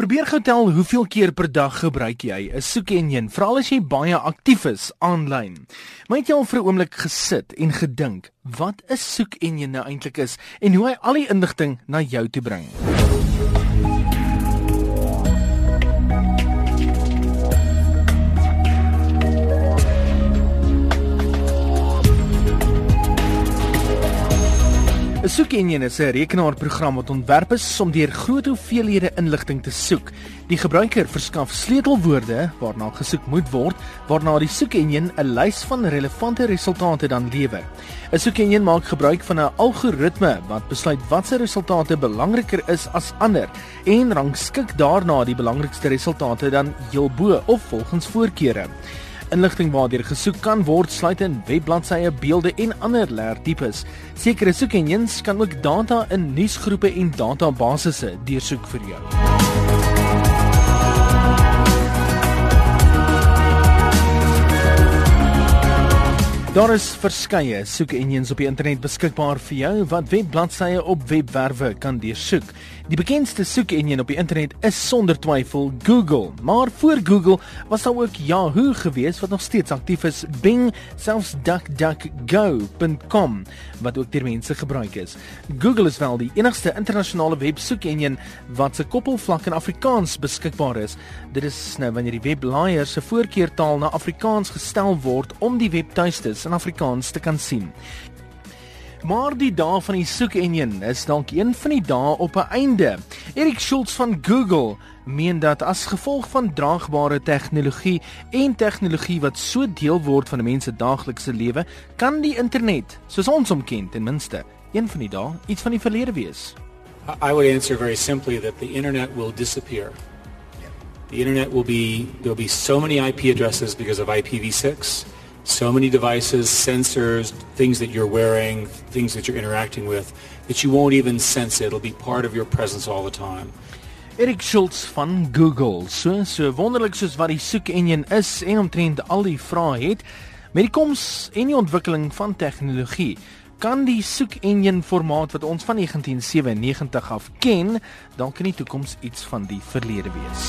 Probeer gou tel hoeveel keer per dag gebruik jy 'n soekenjin, veral as jy baie aktief is aanlyn. Maar het jy al vir 'n oomblik gesit en gedink wat 'n soekenjin nou eintlik is en hoe hy al die inligting na jou toe bring? 'n Soekenjin is 'n rekenaarprogram wat ontwerp is om deur groot hoeveelhede inligting te soek. Die gebruiker verskaf sleutelwoorde waarna gesoek moet word, waarna die soekenjin 'n lys van relevante resultate dan lewer. 'n Soekenjin maak gebruik van 'n algoritme wat besluit watter resultate belangriker is as ander en rangskik daarna die belangrikste resultate dan heel bo of volgens voorkeure. Inligting waardeur gesoek kan word sluit in webbladsye, beelde en ander leertipes. Sekere soekenjins kan ook data in nuusgroepe en databasisse deursoek vir jou. Daar is verskeie soek-engines op die internet beskikbaar vir jou wat webbladsye op webwerwe kan deursoek. Die bekendste soek-engine op die internet is sonder twyfel Google, maar voor Google was daar ook Yahoo gewees wat nog steeds aktief is, Bing, selfs DuckDuckGo.com wat ook deur mense gebruik is. Google is wel die enigste internasionale websoek-engine wat se koppelvlak in Afrikaans beskikbaar is. Dit is nou wanneer die webblaaier se voorkeurtaal na Afrikaans gestel word om die webtuistes in Afrikaans te kan sien. Maar die dae van die soek-enjin is dalk een van die dae op 'n einde. Erik Schultz van Google meen dat as gevolg van draagbare tegnologie en tegnologie wat so deel word van 'n mens se daaglikse lewe, kan die internet, soos ons hom ken, ten minste, een van die dae iets van die verlede wees. I would answer very simply that the internet will disappear. The internet will be there'll be so many IP addresses because of IPv6 so many devices, sensors, things that you're wearing, things that you're interacting with, that you won't even sense it. It'll be part of your presence all the time. Erik Schultz van Google. So so wonderlik soos wat die soek engine is en omtrent al die vrae het met die koms en die ontwikkeling van tegnologie kan die soek engine formaat wat ons van 1997 af ken dalk in die toekoms iets van die verlede wees.